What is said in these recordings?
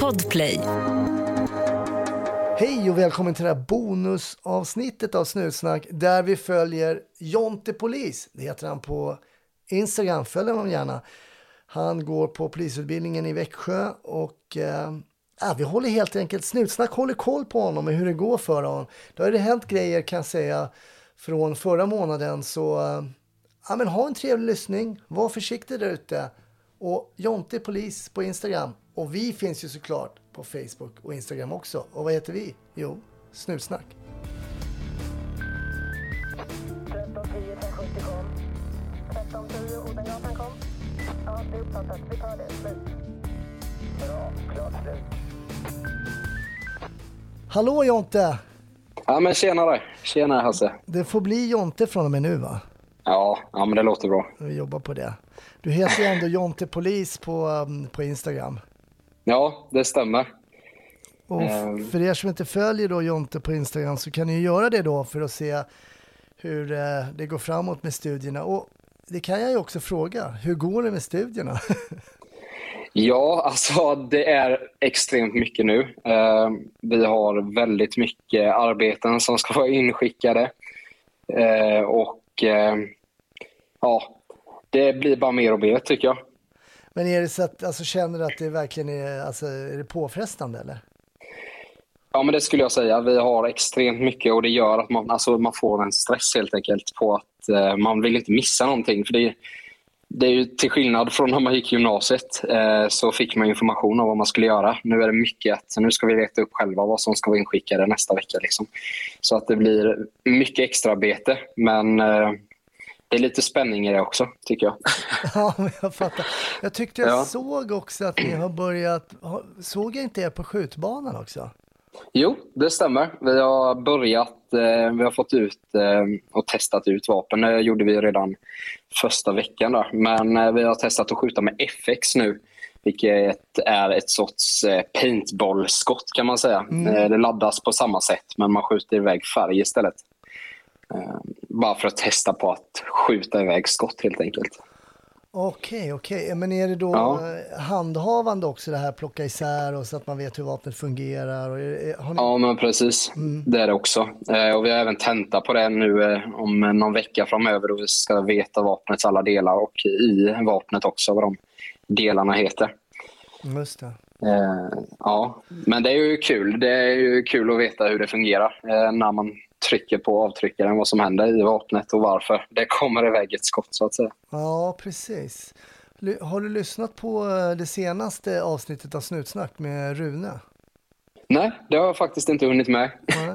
Podplay. Hej och välkommen till det här bonusavsnittet av Snutsnack där vi följer Jonte Polis. Det heter han på Instagram, följ honom gärna. Han går på polisutbildningen i Växjö och eh, ja, vi håller helt enkelt, Snutsnack håller koll på honom och hur det går för honom. Då har det hänt grejer kan jag säga från förra månaden så eh, ja, men ha en trevlig lyssning, var försiktig där ute och Jonte Polis på Instagram och vi finns ju såklart på Facebook och Instagram också. Och vad heter vi? Jo, Snutsnack. 1310 570 kom. 1310 Odengatan kom. Ja, det är uppfattat. Vi tar det. Slut. Bra. Klart slut. Hallå Jonte! Ja men tjenare, tjena Hasse. Det får bli Jonte från och med nu va? Ja, ja men det låter bra. Vi jobbar på det. Du heter ju ändå Jonte Polis på, um, på Instagram. Ja, det stämmer. Och Ehm. för er som inte följer då Jonte på Instagram så kan ni göra det då för att se hur eh, det går framåt med studierna. Och det kan jag ju också fråga, hur går det med studierna? Ja, alltså det är extremt mycket nu. Eh, vi har väldigt mycket arbeten som ska vara inskickade. Eh, och ja, det blir bara mer och mer tycker jag. Men är det så att, alltså känner du att det verkligen är, alltså är det påfrestande eller? Ja, men det skulle jag säga. Vi har extremt mycket och det gör att man, alltså, man får en stress helt enkelt på att eh, man vill inte missa någonting. För det, det är ju till skillnad från när man gick gymnasiet eh, så fick man information om vad man skulle göra. Nu är det mycket att nu ska vi leta upp själva vad som ska vara inskickade nästa vecka. Liksom. Så att det blir mycket extraarbete men eh, det är lite spänning i det också tycker jag. Ja, men jag fattar. Jag tyckte jag Ja. såg också att ni har börjat, såg jag inte er på skjutbanan också? Jo, det stämmer. Vi har börjat, eh, vi har fått ut eh, och testat ut vapen. Det gjorde vi redan första veckan. Där. Men eh, vi har testat att skjuta med FX nu, vilket är ett sorts paintball-skott kan man säga. Eh, det laddas på samma sätt, men man skjuter iväg färg istället. Bara för att testa på att skjuta iväg skott helt enkelt. Okej, okej. Men är det då Ja. handhavande också det här, plocka isär och så att man vet hur vapnet fungerar? Och ni... Ja, men precis. Det är det också. Eh, och vi har även tenta på det nu eh, om någon vecka framöver då vi ska veta vapnets alla delar och i vapnet också vad de delarna heter. Just det. Eh, ja, men det är ju kul. Det är ju kul att veta hur det fungerar när man trycker på avtryckaren, vad som händer i vapnet och varför det kommer iväg ett skott så att säga. Ja, precis. Har du lyssnat på eh, det senaste avsnittet av Snutsnack med Rune? Nej, det har jag faktiskt inte hunnit med. Nej.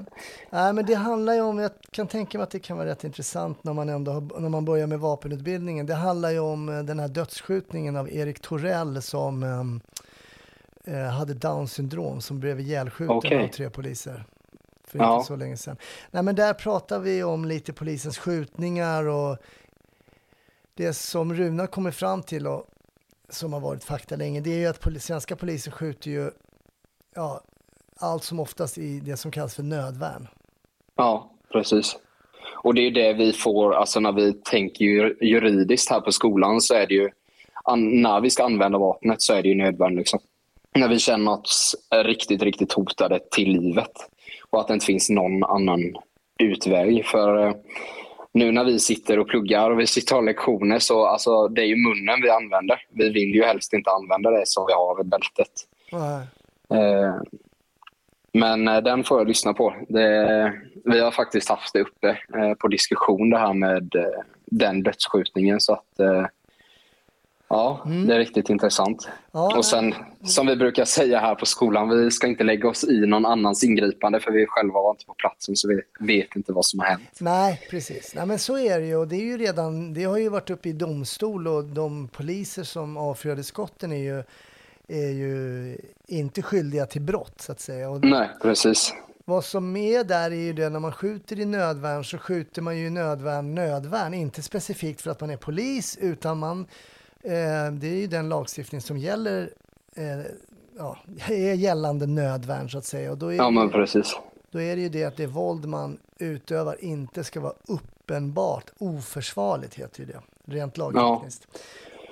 Nej, men det handlar ju om, jag kan tänka mig att det kan vara rätt intressant när man ändå har, när man börjar med vapenutbildningen. Det handlar ju om eh, den här dödsskjutningen av Erik Torell som ehm, eh, hade down syndrom som blev ihjälskjuten Okej. av tre poliser. För Ja. inte så länge sedan. Nej, men där pratar vi om lite polisens skjutningar och det som Runa kommer fram till och som har varit fakta länge, det är ju att poli- svenska poliser skjuter ju ja, allt som oftast i det som kallas för nödvärn. Ja, precis. Och det är det vi får, alltså när vi tänker ju juridiskt här på skolan så är det ju, när vi ska använda vapnet så är det ju nödvändigt. Liksom. När vi känner oss riktigt, riktigt hotade till livet och att det inte finns någon annan utväg. För eh, nu när vi sitter och pluggar och vi sitter och har lektioner så alltså, det är ju munnen vi använder. Vi vill ju helst inte använda det som vi har i bältet. Eh, Men eh, den får jag lyssna på. Det, vi har faktiskt haft det uppe eh, på diskussion det här med den dödsskjutningen. Så att, eh, ja, det är riktigt intressant. Ja, Och sen, som vi brukar säga här på skolan, vi ska inte lägga oss i någon annans ingripande för vi själva var inte på platsen så vi vet inte vad som har hänt. Nej, precis. Nej, men så är det ju. Och det, är ju redan, det har ju varit uppe i domstol och de poliser som avfyrade skotten är ju, är ju inte skyldiga till brott så att säga. Och Nej, precis. vad som är där är ju det när man skjuter i nödvärn så skjuter man ju i nödvärn nödvärn. Inte specifikt för att man är polis utan man, det är ju den lagstiftning som gäller eh, ja, är gällande nödvärn så att säga. Och då är Ja, men precis. då är det ju det att det våld man utövar inte ska vara uppenbart oförsvarligt, heter ju det, rent lagtekniskt.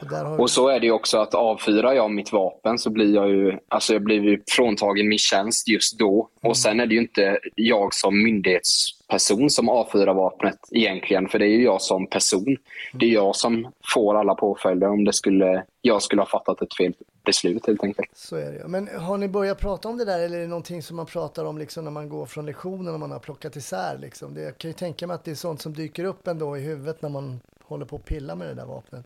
Och Och så är det ju också att avfyrar jag mitt vapen så blir jag ju, alltså jag blir ju fråntagen min tjänst just då. Och sen är det ju inte jag som myndighetsperson som avfyrar vapnet egentligen, för det är ju jag som person. Det är jag som får alla påföljder om det skulle, jag skulle ha fattat ett fel beslut helt enkelt. Så är det. Men har ni börjat prata om det där eller är det någonting som man pratar om liksom när man går från lektionen och man har plockat isär? Liksom? Det, jag kan ju tänka mig att det är sånt som dyker upp ändå i huvudet när man håller på att pilla med det där vapnet.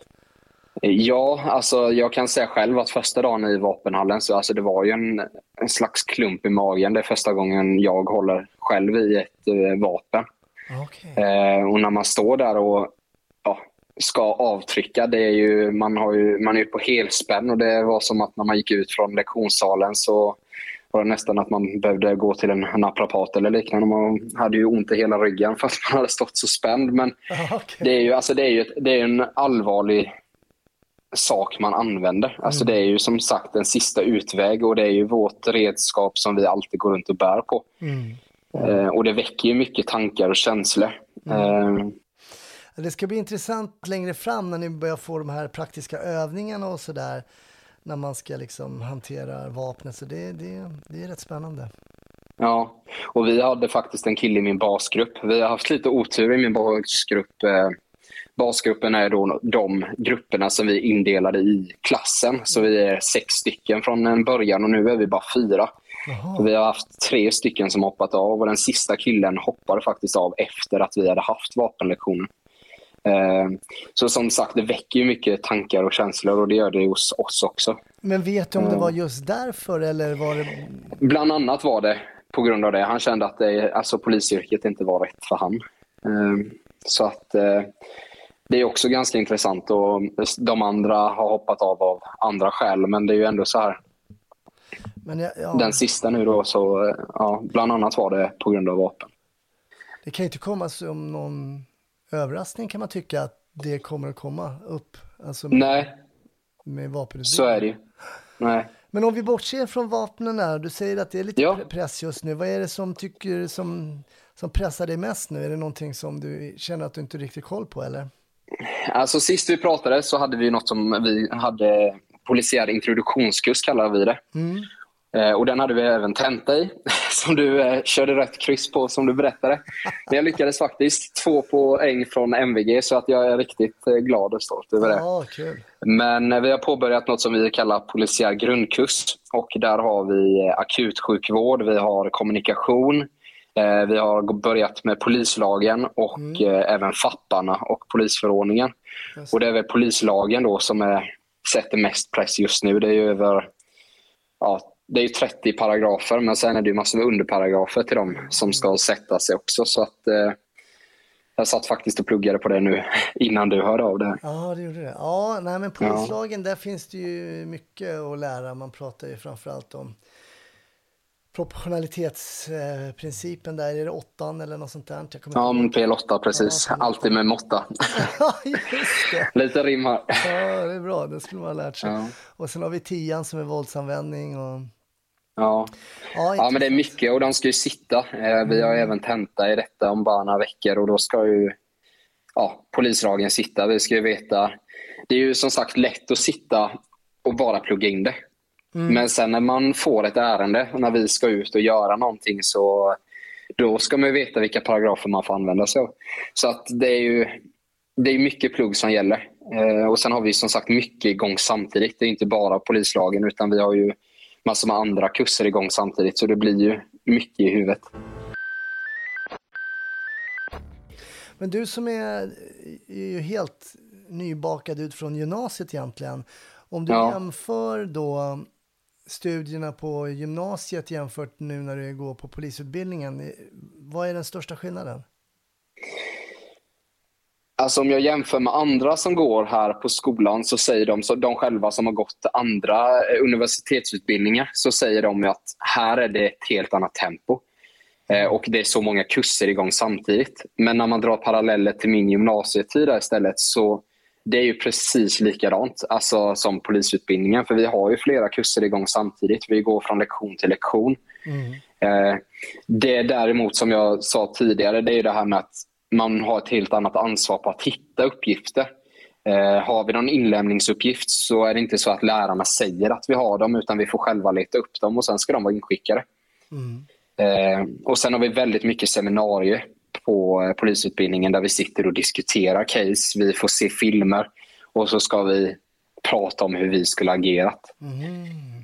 Ja, alltså jag kan säga själv att första dagen i vapenhallen så alltså det var ju en, en slags klump i magen. Det är första gången jag håller själv i ett eh, vapen. Okej. Eh, och när man står där och ja, ska avtrycka, det är ju, man, har ju, man är ju på helspänn och det var som att när man gick ut från lektionssalen så var det nästan att man behövde gå till en naprapat eller liknande. Man hade ju ont i hela ryggen för att man hade stått så spänd. Men okej. det är ju alltså det är ju ett, det är en allvarlig sak man använder. Alltså det är ju som sagt en sista utväg och det är ju vårt redskap som vi alltid går runt och bär på. Mm. Eh, och det väcker ju mycket tankar och känslor. Eh, Det ska bli intressant längre fram när ni börjar få de här praktiska övningarna och sådär. När man ska liksom hantera vapnet. Så det, det, det är rätt spännande. Ja, och vi hade faktiskt en kille i min basgrupp. Vi har haft lite otur i min basgrupp. Eh, Basgruppen är då de grupperna som vi indelade i klassen. Så vi är sex stycken från en början och nu är vi bara fyra. Jaha. Vi har haft tre stycken som hoppat av och den sista killen hoppade faktiskt av efter att vi hade haft vapenlektionen. Eh, Så som sagt, det väcker ju mycket tankar och känslor och det gör det hos oss också. Men vet du om det var just därför eller var det... Bland annat var det på grund av det. Han kände att det, alltså, polisyrket inte var rätt för han. Eh, Så att eh, det är också ganska intressant och de andra har hoppat av av andra skäl. Men det är ju ändå så här, jag, ja, den sista nu då, så ja, bland annat var det på grund av vapen. det kan ju inte komma som någon överraskning kan man tycka att det kommer att komma upp. Alltså med, Nej, med vapenutbildning. så är det ju. Nej. Men om vi bortser från vapnen där, du säger att det är lite Ja. pre- press just nu. Vad är det som tycker som, som pressar dig mest nu? Är det någonting som du känner att du inte riktigt koll på eller? Alltså sist vi pratade så hade vi något som vi hade polisiär introduktionskurs kallar vi det. Eh, och den hade vi även tenta i, som du eh, körde rätt kryss på som du berättade. Men jag lyckades faktiskt, två poäng från MVG så att jag är riktigt eh, glad och stolt över det. Ja, kul. Men eh, vi har påbörjat något som vi kallar polisiär grundkurs. Och där har vi eh, akutsjukvård, vi har kommunikation, vi har börjat med polislagen och eh, även FAPparna och polisförordningen. Just Och det är väl polislagen då som är, sätter mest press just nu. Det är över ja, det är ju 30 paragrafer men sen är det ju massor med underparagrafer till dem som ska sätta sig också. Så att, eh, jag satt faktiskt och pluggade på det nu innan du hörde av det. Ja, det gjorde det. Ja, nej, men polislagen, där finns det ju mycket att lära. Man pratar ju framförallt om proportionalitetsprincipen där. Är det åttan eller något sånt där? Jag Ja, inte ihåg. men P8 precis. Ja, P8. Alltid med måtta. Ja, just det. Lite rim här. Ja, det är bra. Det skulle man ha lärt sig. Ja. Och sen har vi tian som är våldsanvändning. Och... Ja. Ja, ja, men det är mycket och de ska ju sitta. Eh, Vi har även tenta i detta om bara några veckor och då ska ju ja, polislagen sitta. Vi ska ju veta. Det är ju som sagt lätt att sitta och bara plugga in det. Men sen när man får ett ärende när vi ska ut och göra någonting så då ska man ju veta vilka paragrafer man får använda sig av. Så att det är ju det är mycket plugg som gäller. Eh, och sen har vi som sagt mycket igång samtidigt. Det är inte bara polislagen utan vi har ju massor med andra kurser igång samtidigt. Så det blir ju mycket i huvudet. Men du som är, är ju helt nybakad ut från gymnasiet egentligen. Om du Ja. jämför då studierna på gymnasiet jämfört nu när du går på polisutbildningen. Vad är den största skillnaden? Alltså om jag jämför med andra som går här på skolan så säger de, så de själva som har gått andra eh, universitetsutbildningar, så säger de ju att här är det ett helt annat tempo. Eh, och det är så många kurser igång samtidigt. Men när man drar paralleller till min gymnasietid istället så det är ju precis likadant alltså, som polisutbildningen. För vi har ju flera kurser igång samtidigt. Vi går från lektion till lektion. Eh, Det däremot som jag sa tidigare, det är det här med att man har ett helt annat ansvar på att hitta uppgifter. Eh, har vi någon inlämningsuppgift så är det inte så att lärarna säger att vi har dem utan vi får själva leta upp dem och sen ska de vara inskickade. Eh, och Sen har vi väldigt mycket seminarier på eh, polisutbildningen där vi sitter och diskuterar case. Vi får se filmer och så ska vi prata om hur vi skulle agerat.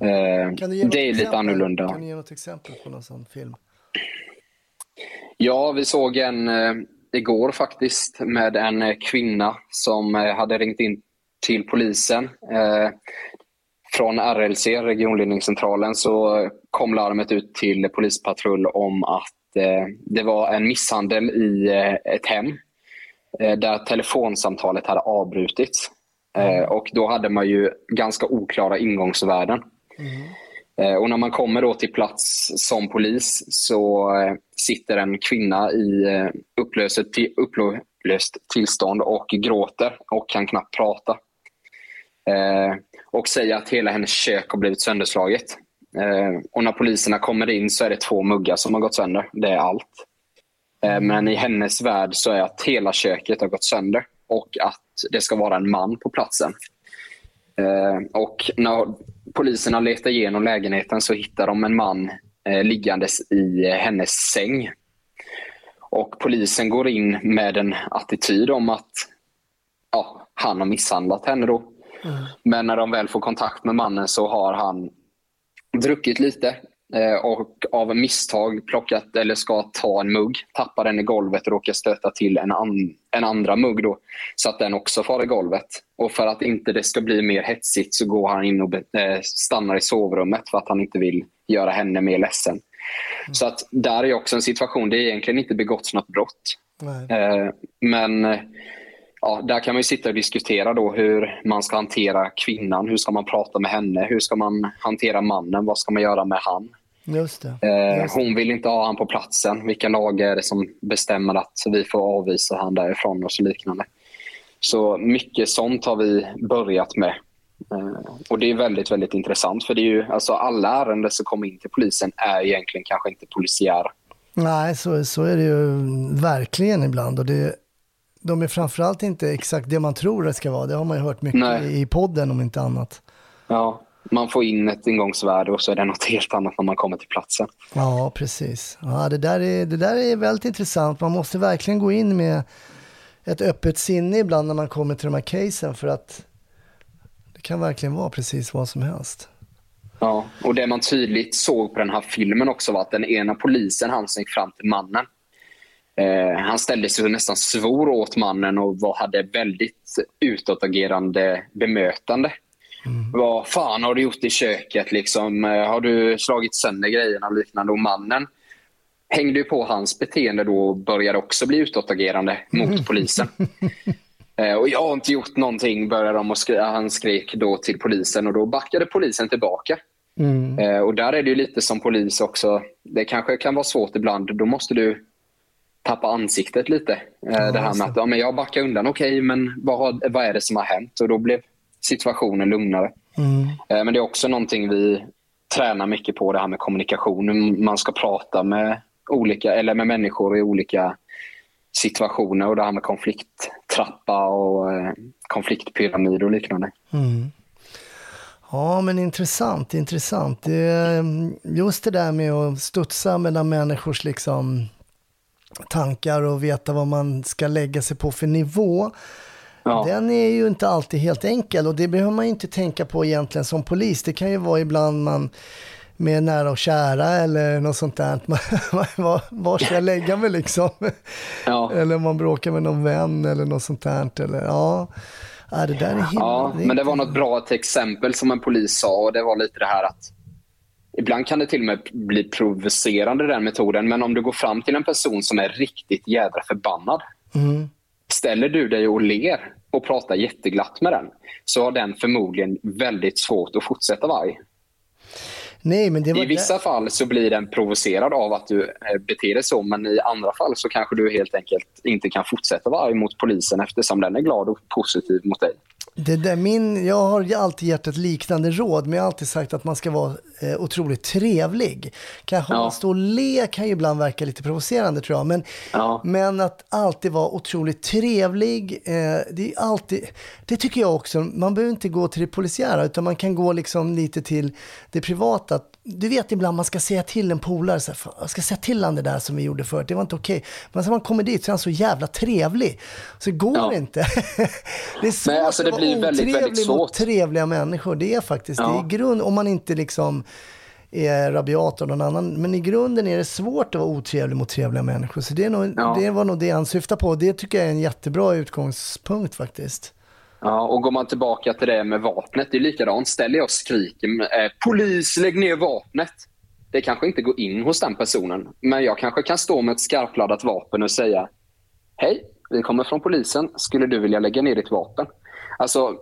Eh, ge något det är lite annorlunda. Kan du ge något exempel på någon sån film? Ja, vi såg en eh, igår faktiskt med en eh, kvinna som eh, hade ringt in till polisen. Eh, från RLC, regionledningscentralen, så eh, kom larmet ut till polispatrull om att eh, det var en misshandel i eh, ett hem eh, där telefonsamtalet hade avbrutits. Eh, och då hade man ju ganska oklara ingångsvärden. Eh, Och när man kommer då till plats som polis så eh, sitter en kvinna i eh, upplöst, upplöst tillstånd och gråter och kan knappt prata. Eh, Och säger att hela hennes kök har blivit sönderslaget. Eh, Och när poliserna kommer in så är det två muggar som har gått sönder. Det är allt. Eh, Men i hennes värld så är att hela köket har gått sönder och att det ska vara en man på platsen. Eh, och när poliserna letar igenom lägenheten så hittar de en man liggandes i hennes säng. Och polisen går in med en attityd om att ja, han har misshandlat henne. Då. Men när de väl får kontakt med mannen så har han druckit lite eh, och av misstag plockat eller ska ta en mugg, tappar den i golvet och råkar stöta till en, an, en andra mugg då, så att den också far i golvet. Och för att inte det ska bli mer hetsigt så går han in och eh, stannar i sovrummet för att han inte vill göra henne mer ledsen. Så att där är också en situation, det är egentligen inte begåtts något brott. Nej. Eh, Men ja, där kan man sitta och diskutera då hur man ska hantera kvinnan. Hur ska man prata med henne? Hur ska man hantera mannen? Vad ska man göra med han? Just det. Eh, Just det. Hon vill inte ha han på platsen. Vilka lagar är det som bestämmer att vi får avvisa han därifrån och så liknande. Så mycket sånt har vi börjat med. Eh, Och Det är väldigt väldigt intressant för det är ju, alltså alla ärenden som kommer in till polisen är egentligen kanske inte polisiära. Nej, så, så är det ju verkligen ibland. Och det, de är framförallt inte exakt det man tror det ska vara. Det har man ju hört mycket Nej. i podden om inte annat. Ja, man får in ett ingångsvärde och så är det något helt annat när man kommer till platsen. Ja, precis. Ja, det, där är, det där är väldigt intressant. Man måste verkligen gå in med ett öppet sinne ibland när man kommer till de här casen för att det kan verkligen vara precis vad som helst. Ja, och det man tydligt såg på den här filmen också var att den ena polisen, han som gick fram till mannen, eh, han ställde sig nästan svor åt mannen och var, hade väldigt utåtagerande bemötande. Vad fan har du gjort i köket? Liksom? Eh, Har du slagit sönder grejerna och liknande? Och mannen hängde ju på hans beteende då och började också bli utåtagerande mot polisen. Eh, Och jag har inte gjort någonting, började de och skri- han skrek då till polisen och då backade polisen tillbaka. Eh, Och där är det ju lite som polis också. Det kanske kan vara svårt ibland. Då måste du tappa ansiktet lite. Eh, det här med att ja, men jag backar undan. Okej, men vad, har, vad är det som har hänt? Och då blev situationen lugnare. Eh, Men det är också någonting vi tränar mycket på, det här med kommunikation. Hur Man ska prata med, olika, eller med människor i olika situationer och det här med konflikttrappa och eh, konfliktpyramid och liknande. Ja, men intressant, intressant. Det, mm, just det där med att studsa mellan människors liksom, tankar och veta vad man ska lägga sig på för nivå. Ja. Den är ju inte alltid helt enkel och det behöver man ju inte tänka på egentligen som polis. Det kan ju vara ibland man med nära och kära eller något sånt där. Var, var ska jag lägga mig liksom? Ja. Eller om man bråkar med någon vän eller något sånt där. Eller, ja. ja, det där är himla... Ja, men det var något bra ett exempel som en polis sa och det var lite det här att ibland kan det till och med bli provocerande den metoden men om du går fram till en person som är riktigt jädra förbannad ställer du dig och ler och pratar jätteglatt med den så har den förmodligen väldigt svårt att fortsätta vara arg. Nej, men det var I vissa fall så blir den provocerad av att du eh, beter dig så men i andra fall så kanske du helt enkelt inte kan fortsätta vara arg mot polisen eftersom den är glad och positiv mot dig. Det där, min, jag har alltid gett ett liknande råd, men jag har alltid sagt att man ska vara eh, otroligt trevlig. Kanske Ja. står och le kan ju ibland verka lite provocerande tror jag, men, Ja. men att alltid vara otroligt trevlig, eh, det är alltid, det tycker jag också, man behöver inte gå till det polisiära, utan man kan gå liksom lite till det privata. Du vet ibland man ska säga till en polare, så här, "Fan, jag ska säga till han det där som vi gjorde förut, det var inte okej. Men sen man kommer dit så är han så jävla trevlig, så det går Ja. inte. det är svårt Nej, alltså, det att vara blir väldigt, väldigt otrevlig mot svårt. trevliga människor. Det är faktiskt, Ja. det är i grund, om man inte liksom är rabiat av någon annan. Men i grunden är det svårt att vara otrevlig mot trevliga människor. Så det, är nog, Ja. det var nog det han syftade på. Det tycker jag är en jättebra utgångspunkt faktiskt. Ja, och går man tillbaka till det med vapnet, det är likadant. Ställer jag och skriker eh, “Polis, lägg ner vapnet!” Det kanske inte går in hos den personen, men jag kanske kan stå med ett skarpladdat vapen och säga “Hej, vi kommer från polisen. Skulle du vilja lägga ner ditt vapen?” Alltså,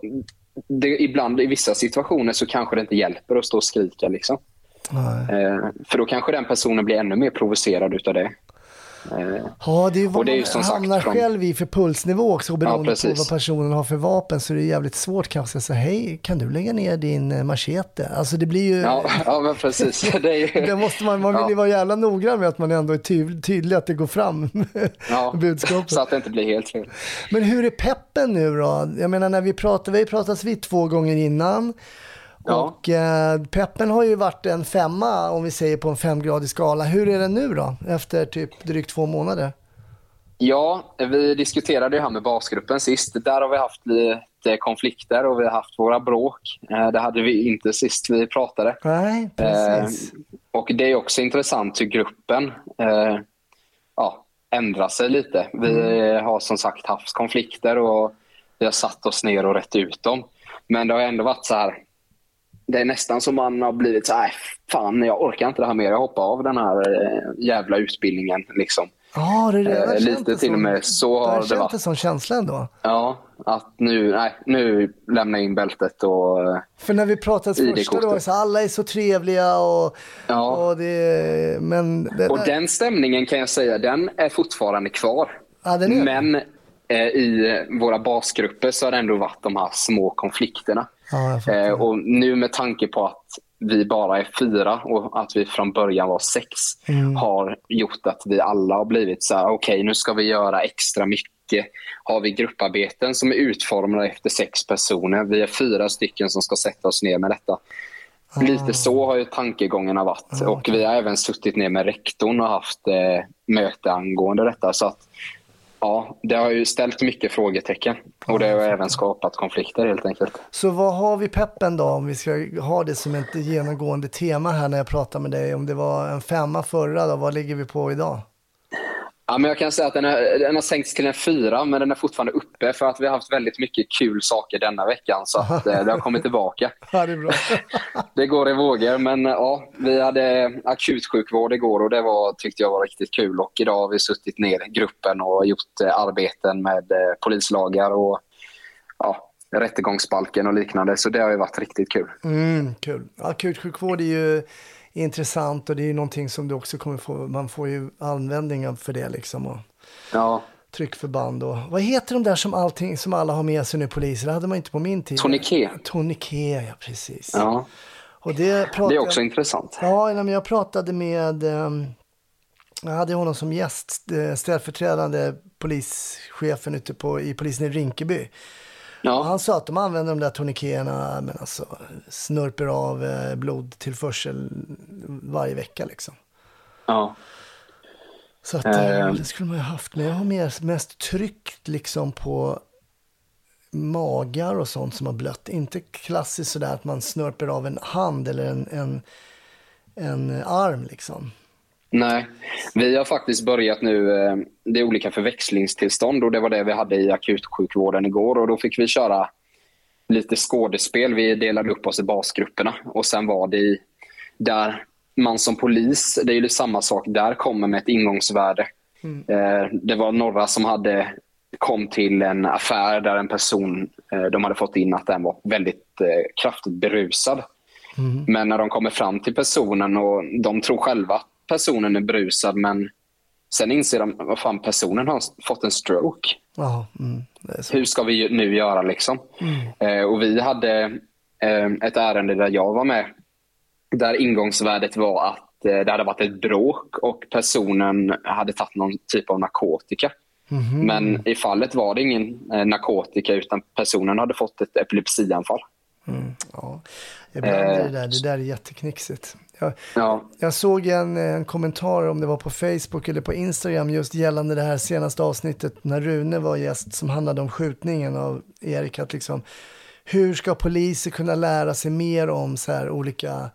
det, ibland i vissa situationer så kanske det inte hjälper att stå och skrika. Liksom. Eh, för då kanske den personen blir ännu mer provocerad utav det. Ja, det är vad Och det är man sagt hamnar från- själv i för pulsnivå också. Beroende på precis. vad personen har för vapen så är det jävligt svårt kanske att säga hej, kan du lägga ner din eh, machete? Alltså det blir ju... ja, ja, men precis. Det är ju, måste man, man vill ju Ja. vara jävla noggrann med att man ändå är ty, tydlig att det går fram ja, budskapet. så att det inte blir helt fel. Men hur är peppen nu då? Jag menar när vi pratar, vi har pratats vid två gånger innan. Ja. Och eh, peppen har ju varit en femma om vi säger på en femgradig skala. Hur är den nu då? Efter typ drygt två månader. Ja, vi diskuterade det här med basgruppen sist. Där har vi haft lite konflikter och vi har haft våra bråk. Eh, Det hade vi inte sist vi pratade. Nej, precis. Eh, och det är också intressant hur gruppen eh, ja, ändrar sig lite. Vi har som sagt haft konflikter och vi har satt oss ner och rätt ut dem. Men det har ändå varit så här. Det är nästan som man har blivit så här, "Äh, fan jag orkar inte det här mer. Jag hoppar av den här eh, jävla utbildningen. Liksom. Ja, det redan eh, lite till och med så har det varit. en sån känsla ändå. Ja, att nu, nej, nu lämnar jag in bältet och eh, För när vi pratade första då, så alla är så trevliga och, Ja. och det, men det, Och den stämningen kan jag säga, den är fortfarande kvar. Ja, den är det. Men eh, i våra basgrupper så har det ändå varit de här små konflikterna. Ja. Eh, och nu med tanke på att vi bara är fyra och att vi från början var sex Mm. har gjort att vi alla har blivit så här, okej nu ska vi göra extra mycket. Har vi grupparbeten som är utformade efter sex personer, vi är fyra stycken som ska sätta oss ner med detta. Lite så har ju tankegångarna varit. Ah, och vi har även suttit ner med rektorn och haft eh, möte angående detta. Så att, ja, det har ju ställt mycket frågetecken. Och det har även skapat konflikter helt enkelt. Så vad har vi peppen då om vi ska ha det som ett genomgående tema här när jag pratar med dig? Om det var en femma förra då, vad ligger vi på idag? Ja, men jag kan säga att den, är, den har sänkts till en fyra, men den är fortfarande uppe för att vi har haft väldigt mycket kul saker denna veckan. Så att, eh, det har kommit tillbaka. Ja, det är bra. Det går i vågor, men eh, ja, vi hade akutsjukvård igår och det var, tyckte jag var riktigt kul. Och idag har vi suttit ner i gruppen och gjort eh, arbeten med polislagar och ja, rättegångsbalken och liknande. Så det har ju varit riktigt kul. Mm, kul. Akutsjukvård är ju intressant och det är ju någonting som du också kommer få, man får ju användning av för det liksom. Och Ja, tryckförband och vad heter de där som allting, som alla har med sig nu poliser? Det hade man inte på min tid. Tourniquet. Tourniquet, ja precis. ja. Och det, pratade, det är också intressant. Ja, men jag pratade med, ehm, jag hade honom som gäst, eh, ställföreträdande polischefen ute på, i polisen i Rinkeby. Ja, han sa att de använder de där tourniqueterna, men alltså snurper av eh, blodtillförsel varje vecka liksom. ja. Så att, eh, Eh. det skulle man ju haft, men jag har mer, mest tryckt liksom på magar och sånt som har blött. Inte klassiskt sådär att man snörper av en hand eller en, en, en arm liksom. Nej, vi har faktiskt börjat nu. eh, Det är olika förväxlingstillstånd och det var det vi hade i akutsjukvården igår. Och Då fick vi köra lite skådespel. Vi delade upp oss i basgrupperna och sen var det i, där man som polis, det är ju samma sak där, kommer med ett ingångsvärde. Eh, Det var några som hade kom till en affär där en person, eh, de hade fått in att den var väldigt kraftigt berusad. Men när de kommer fram till personen och de tror själva att personen är berusad men Sen inser de, vad fan, personen har fått en stroke. Ja, mm, det är så. Hur ska vi nu göra liksom? Eh, och vi hade eh, ett ärende där jag var med. Där ingångsvärdet var att eh, det hade varit ett bråk och personen hade tagit någon typ av narkotika. Men i fallet var det ingen eh, narkotika utan personen hade fått ett epilepsianfall. Ja. Ibland är det där, det där är jätteknixigt. Jag, Ja, jag såg en, en kommentar, om det var på Facebook eller på Instagram, just gällande det här senaste avsnittet när Rune var gäst som handlade om skjutningen av Erik. Att liksom, hur ska poliser kunna lära sig mer om så här olika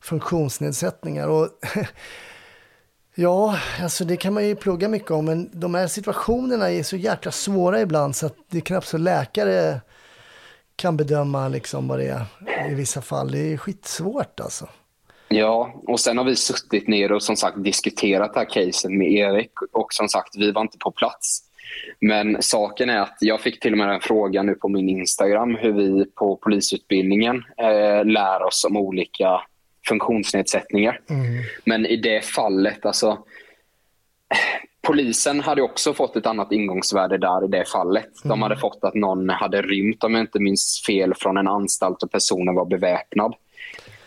funktionsnedsättningar? Och ja, alltså det kan man ju plugga mycket om, men de här situationerna är så jäkla svåra ibland så att det är knappt så läkare kan bedöma liksom vad det är i vissa fall. Det är skitsvårt alltså. Ja, och sen har vi suttit ner och som sagt diskuterat det här caset med Erik och som sagt, vi var inte på plats. Men saken är att jag fick till och med en fråga nu på min Instagram hur vi på polisutbildningen eh, lär oss om olika funktionsnedsättningar. Men i det fallet, alltså Polisen hade också fått ett annat ingångsvärde där i det fallet. De hade fått att någon hade rymt, om jag inte minns fel, från en anstalt och personen var beväpnad.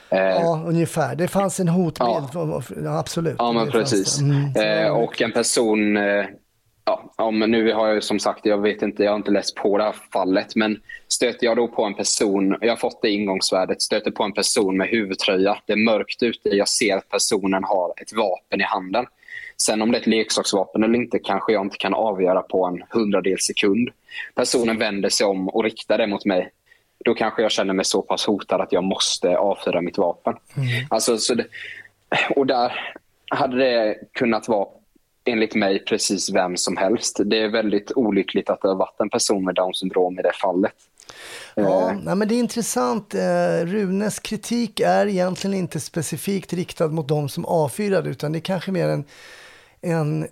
Eh, Ja, ungefär. Det fanns en hotbild. Ja. absolut. Ja, men precis. Mm, Eh, och en person... Eh, ja, om, nu har jag som sagt, jag vet inte, jag har inte läst på det här fallet, men stöter jag då på en person, jag har fått det ingångsvärdet, stöter på en person med huvudtröja, det är mörkt ute, jag ser att personen har ett vapen i handen. Sen om det är ett leksaksvapen eller inte kanske jag inte kan avgöra på en hundradels sekund. Personen vänder sig om och riktar det mot mig. Då kanske jag känner mig så pass hotad att jag måste avfyra mitt vapen. Alltså, så det, och där hade det kunnat vara enligt mig precis vem som helst. Det är väldigt olyckligt att det har varit en person med Downs syndrom i det fallet. Ja, nej, men det är intressant. Eh, Runes kritik är egentligen inte specifikt riktad mot de som avfyrade utan det är kanske mer en, en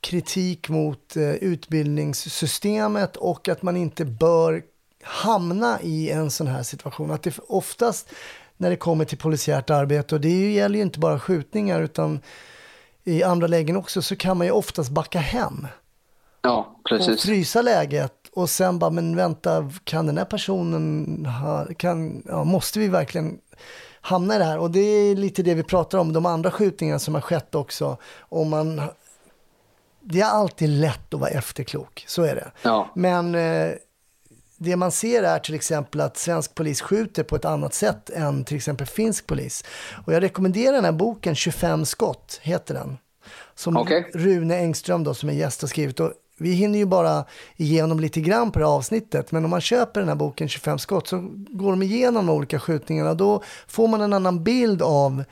kritik mot eh, utbildningssystemet och att man inte bör hamna i en sån här situation. Att det oftast när det kommer till polisiärt arbete, och det gäller ju inte bara skjutningar utan i andra lägen också, så kan man ju oftast backa hem Ja, och precis. frysa läget och sen bara, men vänta, kan den här personen ha, kan, ja, måste vi verkligen hamna i det här? Och det är lite det vi pratar om, de andra skjutningarna som har skett också. Om man, det är alltid lätt att vara efterklok, så är det. Ja. Men eh, det man ser är till exempel att svensk polis skjuter på ett annat sätt än till exempel finsk polis. Och jag rekommenderar den här boken, 25 skott, heter den. Som Okej. Rune Engström då, som är gäst har skrivit. Och vi hinner ju bara igenom lite grann på det här avsnittet, men om man köper den här boken 25 skott så går de igenom de olika skjutningarna. Då får man en annan bild av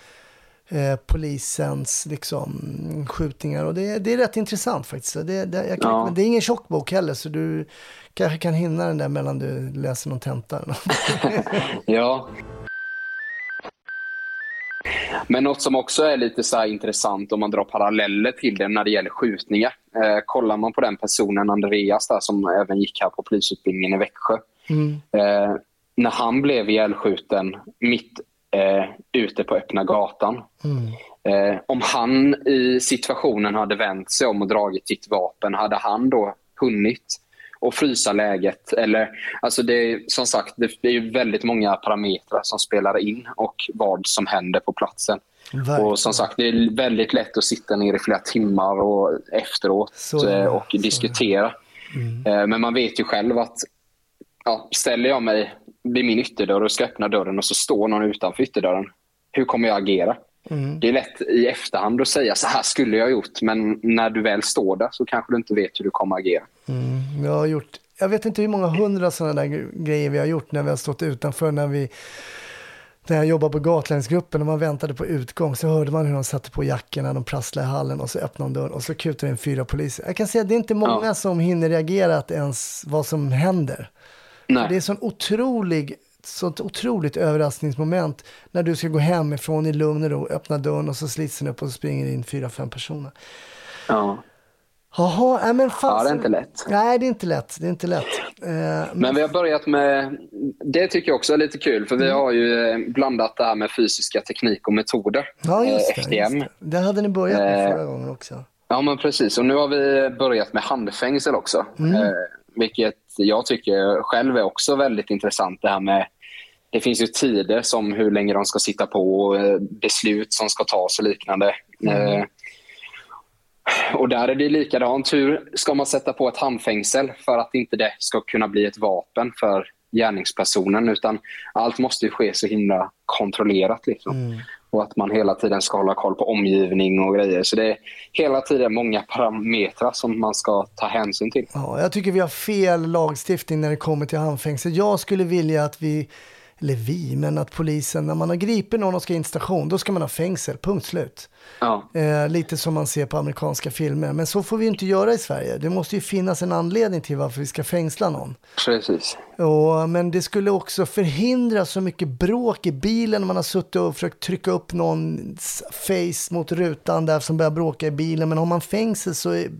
eh, polisens liksom, skjutningar och det, det är rätt intressant faktiskt. Det, det, kan, Ja. det är ingen tjock bok heller så du kanske kan hinna den där mellan du läser någon tenta. eller. Ja. Men något som också är lite så intressant om man drar paralleller till det när det gäller skjutningar. Eh, kollar man på den personen, Andreas, där, som även gick här på polisutbildningen i Växjö. Eh, när han blev ihjälskjuten mitt eh, ute på öppna gatan. Eh, om han i situationen hade vänt sig om och dragit sitt vapen, hade han då hunnit och frysa läget? Eller, alltså det är, som sagt, det, är väldigt många parametrar som spelar in och vad som händer på platsen. Verkligen. Och som sagt, det är väldigt lätt att sitta ner i flera timmar och efteråt Så och Så diskutera. Eh, Men man vet ju själv att ja, ställer jag mig vid min ytterdörr och ska öppna dörren och så står någon utanför ytterdörren. Hur kommer jag agera? Det är lätt i efterhand att säga så här skulle jag ha gjort. Men när du väl står där så kanske du inte vet hur du kommer agera. Jag har gjort, jag vet inte hur många hundra sådana där gre- grejer vi har gjort när vi har stått utanför när vi när jag jobbade på Gatlänsgruppen och man väntade på utgång så hörde man hur de satte på jackorna, de prasslade i hallen och så öppnade de dörren och så kutade in fyra poliser. Jag kan säga att det är inte många Ja. som hinner reagera att ens vad som händer. Det är Nej. sån otrolig, sånt otroligt överraskningsmoment när du ska gå hemifrån i lugn och ro, öppna dörren och så slits den upp och så springer in fyra, fem personer. Ja. Jaha, nej men fan. ja, det är inte lätt. Nej, det är inte lätt. Det är inte lätt. Eh, Men vi har börjat med, det tycker jag också är lite kul, för Mm. vi har ju eh, blandat det här med fysiska teknik och metoder. Ja, just eh, det, FDM. just det. Det hade ni börjat med Eh, förra gången också. Ja, men precis. Och nu har vi börjat med handfängsel också. Eh, vilket jag tycker själv är också väldigt intressant. Det här med det finns ju tider som hur länge de ska sitta på, eh, beslut som ska tas och liknande. Eh, och där är det likadant. Hur ska man sätta på ett handfängsel för att inte det ska kunna bli ett vapen för gärningspersonen? Utan allt måste ske så himla kontrollerat. Liksom. Och att man hela tiden ska hålla koll på omgivning och grejer. Så det är hela tiden många parametrar som man ska ta hänsyn till. Ja, jag tycker vi har fel lagstiftning när det kommer till handfängsel. Jag skulle vilja att vi, eller vi, men att polisen, när man har gripit någon och ska in station, då ska man ha fängsel, punkt slut. Ja, Eh, lite som man ser på amerikanska filmer. Men så får vi inte göra i Sverige. Det måste ju finnas en anledning till varför vi ska fängsla någon. precis. Och, men det skulle också förhindra så mycket bråk i bilen när man har suttit och försökt trycka upp någons face mot rutan där som börjar bråka i bilen. Men har man fängsel så, är,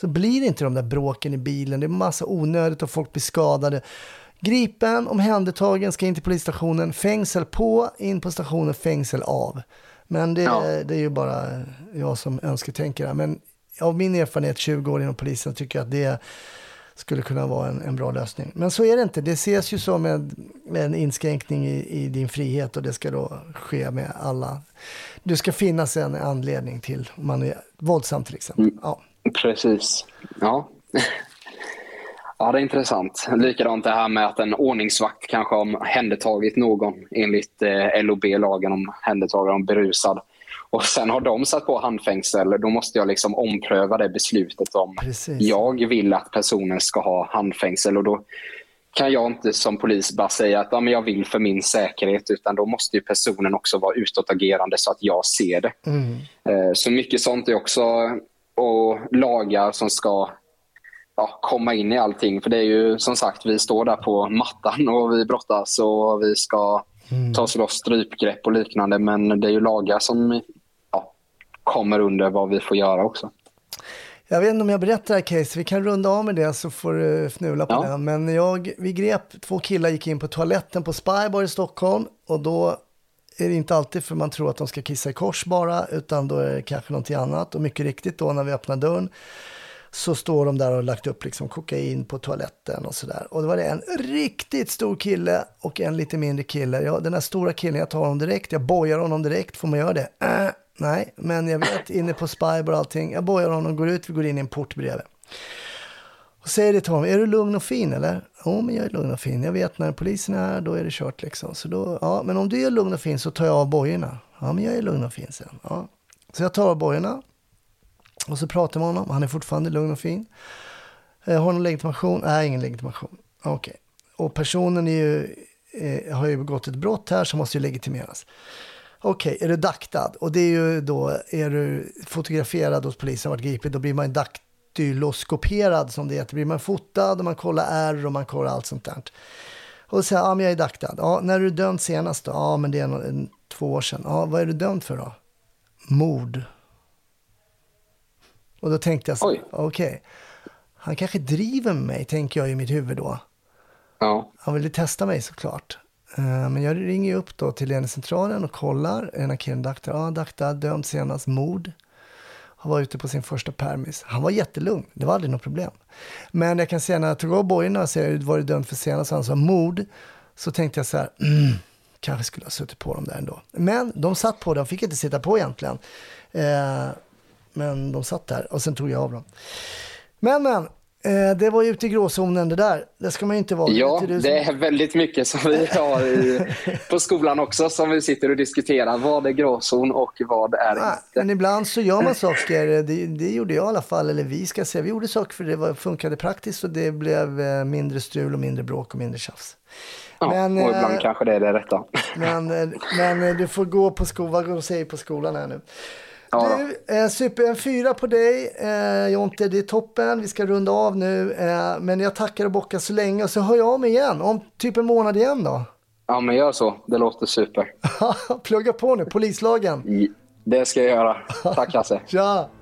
så blir det inte de där bråken i bilen. Det är massa onödigt och folk blir skadade. Gripen, omhändertagen, ska in till polisstationen. Fängsel på, in på stationen, fängsel av. Men det, Ja. det är ju bara jag som önsketänker. Men av min erfarenhet, 20 år inom polisen, tycker jag att det skulle kunna vara en, en bra lösning. Men så är det inte. Det ses ju som en, en inskränkning i, i din frihet och det ska då ske med alla. Det ska finnas en anledning till om man är våldsam till exempel. Ja. Precis. Ja. Ja, det är intressant. Likadant det här med att en ordningsvakt kanske har omhändertagit någon enligt eh, LOB-lagen om omhändertagande om berusad. Och sen har de satt på handfängsel. Då måste jag liksom ompröva det beslutet om Precis. jag vill att personen ska ha handfängsel. Och då kan jag inte som polis bara säga att ja, men jag vill för min säkerhet. Utan då måste ju personen också vara utåtagerande så att jag ser det. Eh, Så mycket sånt är också och lagar som ska ja, komma in i allting. För det är ju som sagt, vi står där på mattan och vi brottas och vi ska ta oss loss strypgrepp och liknande. Men det är ju lagar som ja, kommer under vad vi får göra också. Jag vet inte om jag berättar det här case, vi kan runda av med det så får du fnula på Ja. den. Men jag, vi grep, två killar gick in på toaletten på Spybar i Stockholm och då är det inte alltid för man tror att de ska kissa i kors bara, utan då är det kanske någonting annat. Och mycket riktigt då när vi öppnar dörren så står de där och har lagt upp liksom kokain på toaletten och sådär. Och det var det en riktigt stor kille och en lite mindre kille. Ja, den här stora killen, jag tar honom direkt, jag bojar honom direkt, får man göra det? Äh, nej, men jag vet, inne på Spybar och allting, jag bojar honom, går ut, vi går in i en port bredvid. Och säger det till honom, är du lugn och fin eller? Jo, men jag är lugn och fin. Jag vet när polisen är här, då är det kört liksom. Så då, ja, men om du är lugn och fin så tar jag av bojorna. Ja, men jag är lugn och fin sen. Ja. Så jag tar av bojorna och så pratar man med honom. Han är fortfarande lugn och fin. Eh, har någon legitimation? Nej, ingen legitimation. Okej. Okay. Och personen är ju, eh, har ju begått ett brott här som måste ju legitimeras. Okej, okay, är du daktad? Och det är ju då, är du fotograferad hos polisen och varit gripen, då blir man daktyloskoperad som det heter. Blir man fotad och man kollar ärr och man kollar allt sånt där. Och så säger ja men jag är daktad. Ja, när är du dömd senast då? Ja, men det är en, en, två år sedan. Ja, vad är du dömd för då? Mord. Och då tänkte jag så, okej. Han kanske driver med mig, tänker jag i mitt huvud då. Ja, Han ville testa mig såklart. Eh, Men jag ringer upp då till ledningscentralen och kollar. En av killen daktad, ja daktad, dömd senast, mord. Han var ute på sin första permis. Han var jättelugn, det var aldrig något problem. Men jag kan säga när jag tog av bojorna och säger vad är du dömd för senast, han sa mord. Så tänkte jag så här, mm, kanske skulle ha suttit på dem där ändå. Men de satt på, de fick inte sitta på egentligen. Eh, men de satt där och sen tog jag av dem. Men men, eh, det var ju ute i gråzonen det där. Det ska man ju inte vara. ja det är väldigt mycket som vi har i, på skolan också som vi sitter och diskuterar. Vad är gråzon och vad är Nej, inte? men ibland så gör man saker, det, det gjorde jag i alla fall, eller vi ska säga, vi gjorde saker för det var, funkade praktiskt och det blev eh, mindre strul och mindre bråk och mindre tjafs. Ja, men, och ibland eh, kanske det är det rätta. Men, men du får gå på skolan, vad säger på skolan här nu. Ja, du, eh, super, en fyra på dig eh, Jonte, det är toppen, vi ska runda av nu. Eh, men jag tackar och bockar så länge och så hör jag mig igen, om typ en månad igen då. ja, men gör så. Det låter super. Plugga på nu, polislagen. Det ska jag göra. Tack Hasse. Tja!